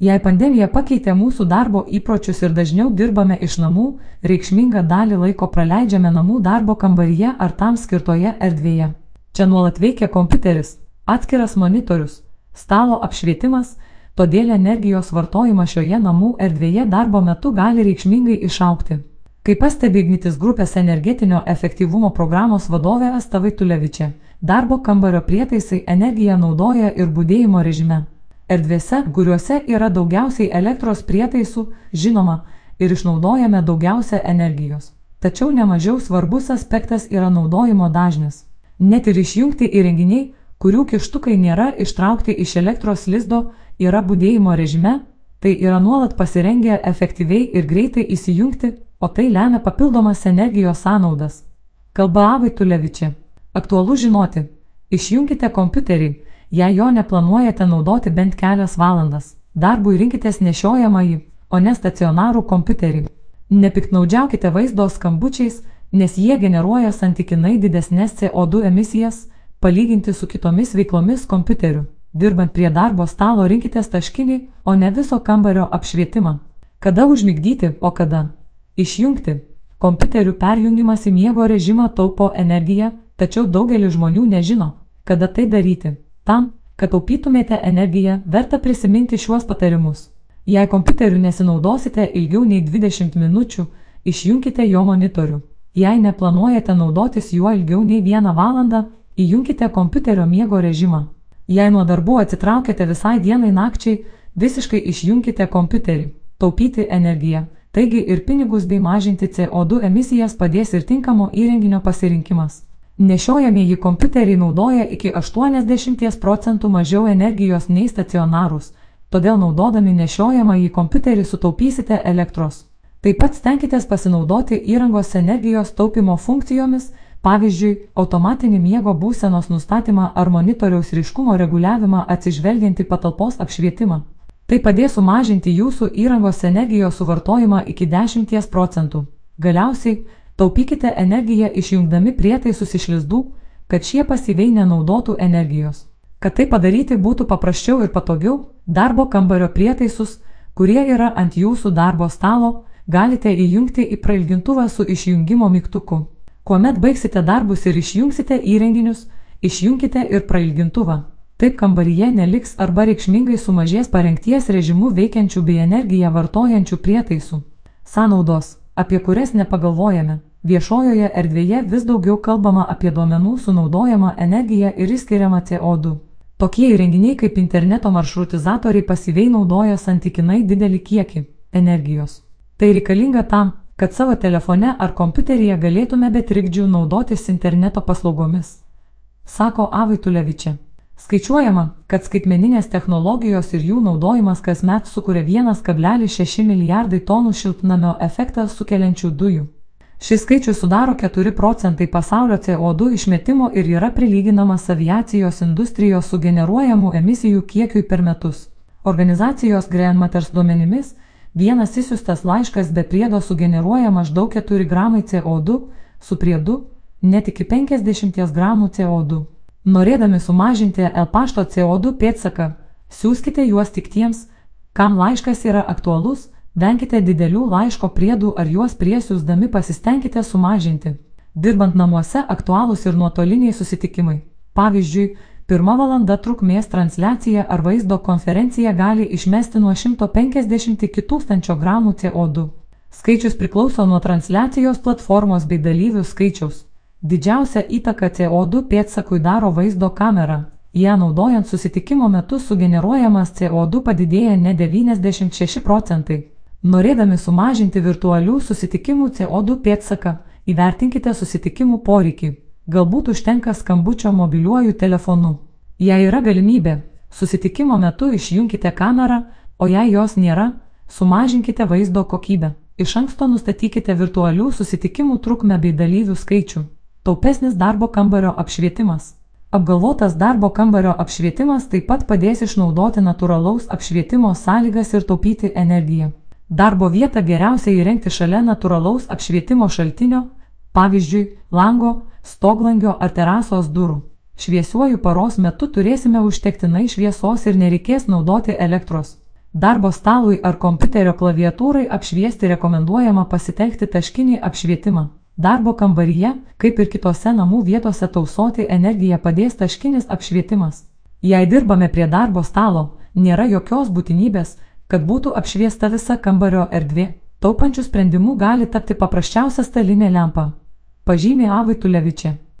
Jei pandemija pakeitė mūsų darbo įpročius ir dažniau dirbame iš namų, reikšmingą dalį laiko praleidžiame namų darbo kambaryje ar tam skirtoje erdvėje. Čia nuolat veikia kompiuteris, atskiras monitorius, stalo apšvietimas, todėl energijos vartojimas šioje namų erdvėje darbo metu gali reikšmingai išaukti. Kaip pastebi Ignitis grupės energetinio efektyvumo programos vadovė Astavai Tulevičia, darbo kambario prietaisai energiją naudoja ir būdėjimo režime. Erdvėse, kuriuose yra daugiausiai elektros prietaisų, žinoma, ir išnaudojame daugiausia energijos. Tačiau nemažiau svarbus aspektas yra naudojimo dažnis. Net ir išjungti įrenginiai, kurių kištukai nėra ištraukti iš elektros lizdo, yra būdėjimo režime, tai yra nuolat pasirengę efektyviai ir greitai įsijungti, o tai lemia papildomas energijos sąnaudas. Kalba Avai Tulevičiai. Aktualu žinoti, išjungkite kompiuterį, Jei jo neplanuojate naudoti bent kelias valandas, darbui rinkitės nešiojamąjį, o ne stacionarų kompiuterį. Nepiknaudžiaukite vaizdo skambučiais, nes jie generuoja santykinai didesnės CO2 emisijas, palyginti su kitomis veiklomis kompiuteriu. Dirbant prie darbo stalo rinkitės taškinį, o ne viso kambario apšvietimą. Kada užmigdyti, o kada išjungti. Kompiuterių perjungimas į miego režimą taupo energiją, tačiau daugelis žmonių nežino, kada tai daryti. Tam, kad taupytumėte energiją, verta prisiminti šiuos patarimus. Jei kompiuteriu nesinaudosite ilgiau nei 20 minučių, išjunkite jo monitorių. Jei neplanuojate naudotis juo ilgiau nei vieną valandą, įjunkite kompiuterio miego režimą. Jei nuo darbų atsitraukėte visai dienai nakčiai, visiškai išjunkite kompiuterį. Taupyti energiją. Taigi ir pinigus bei mažinti CO2 emisijas padės ir tinkamo įrenginio pasirinkimas. Nešiojamieji kompiuteriai naudoja iki 80 procentų mažiau energijos nei stacionarūs, todėl naudodami nešiojamąjį kompiuterį sutaupysite elektros. Taip pat stenkitės pasinaudoti įrangos energijos taupimo funkcijomis, pavyzdžiui, automatinį miego būsenos nustatymą ar monitoriaus ryškumo reguliavimą atsižvelgiant į patalpos apšvietimą. Tai padės sumažinti jūsų įrangos energijos suvartojimą iki 10 procentų. Galiausiai, Taupykite energiją išjungdami prietaisus iš lizdų, kad šie pasyviai nenaudotų energijos. Kad tai padaryti būtų paprasčiau ir patogiau, darbo kambario prietaisus, kurie yra ant jūsų darbo stalo, galite įjungti į prailgintuvą su išjungimo mygtuku. Kuomet baigsite darbus ir išjungsite įrenginius, išjungkite ir prailgintuvą. Taip kambaryje neliks arba reikšmingai sumažės parengties režimu veikiančių bei energiją vartojančių prietaisų. Sąnaudos, apie kurias nepagalvojame. Viešojoje erdvėje vis daugiau kalbama apie duomenų sunaudojamą energiją ir įskiriamą CO2. Tokie įrenginiai kaip interneto maršrutizatoriai pasyviai naudoja santykinai didelį kiekį energijos. Tai reikalinga tam, kad savo telefone ar kompiuteryje galėtume be trikdžių naudotis interneto paslaugomis. Sako Avaitulevičia. Skaičiuojama, kad skaitmeninės technologijos ir jų naudojimas kasmet sukuria 1,6 milijardai tonų šiltnamio efektą sukeliančių dujų. Šis skaičius sudaro 4 procentai pasaulio CO2 išmetimo ir yra prilyginamas aviacijos industrijos sugeneruojamų emisijų kiekiui per metus. Organizacijos Grandmatters duomenimis, vienas įsiustas laiškas be priedo sugeneruoja maždaug 4 gramai CO2, su priedu net iki 50 gramų CO2. Norėdami sumažinti L pašto CO2 pėdsaką, siūskite juos tik tiems, kam laiškas yra aktualus Venkite didelių laiško priedų ar juos priesiūsdami pasistengkite sumažinti. Dirbant namuose aktualūs ir nuotoliniai susitikimai. Pavyzdžiui, pirma valanda trukmės transliacija ar vaizdo konferencija gali išmesti nuo 150 iki 1000 gramų CO2. Skaičius priklauso nuo transliacijos platformos bei dalyvių skaičiaus. Didžiausia įtaka CO2 pėdsakui daro vaizdo kamera. Ją naudojant susitikimo metu sugeneruojamas CO2 padidėja ne 96 procentai. Norėdami sumažinti virtualių susitikimų CO2 pėdsaką, įvertinkite susitikimų poreikį. Galbūt užtenka skambučio mobiliuoju telefonu. Jei yra galimybė, susitikimo metu išjungkite kamerą, o jei jos nėra, sumažinkite vaizdo kokybę. Iš anksto nustatykite virtualių susitikimų trukmę bei dalyvių skaičių. Taupesnis darbo kambario apšvietimas. Apgalvotas darbo kambario apšvietimas taip pat padės išnaudoti natūralaus apšvietimo sąlygas ir taupyti energiją. Darbo vietą geriausia įrengti šalia natūralaus apšvietimo šaltinio, pavyzdžiui, lango, stoglangio ar terasos durų. Šviesiuoju paros metu turėsime užtektinai šviesos ir nereikės naudoti elektros. Darbo stalui ar kompiuterio klaviatūrai apšviesti rekomenduojama pasitelkti taškinį apšvietimą. Darbo kambaryje, kaip ir kitose namų vietose tausoti energiją padės taškinis apšvietimas. Jei dirbame prie darbo stalo, nėra jokios būtinybės, kad būtų apšviesta visa kambario erdvė. Taupančių sprendimų gali tapti paprasčiausia stalinė lempa. Pažymė Avai Tulevičia.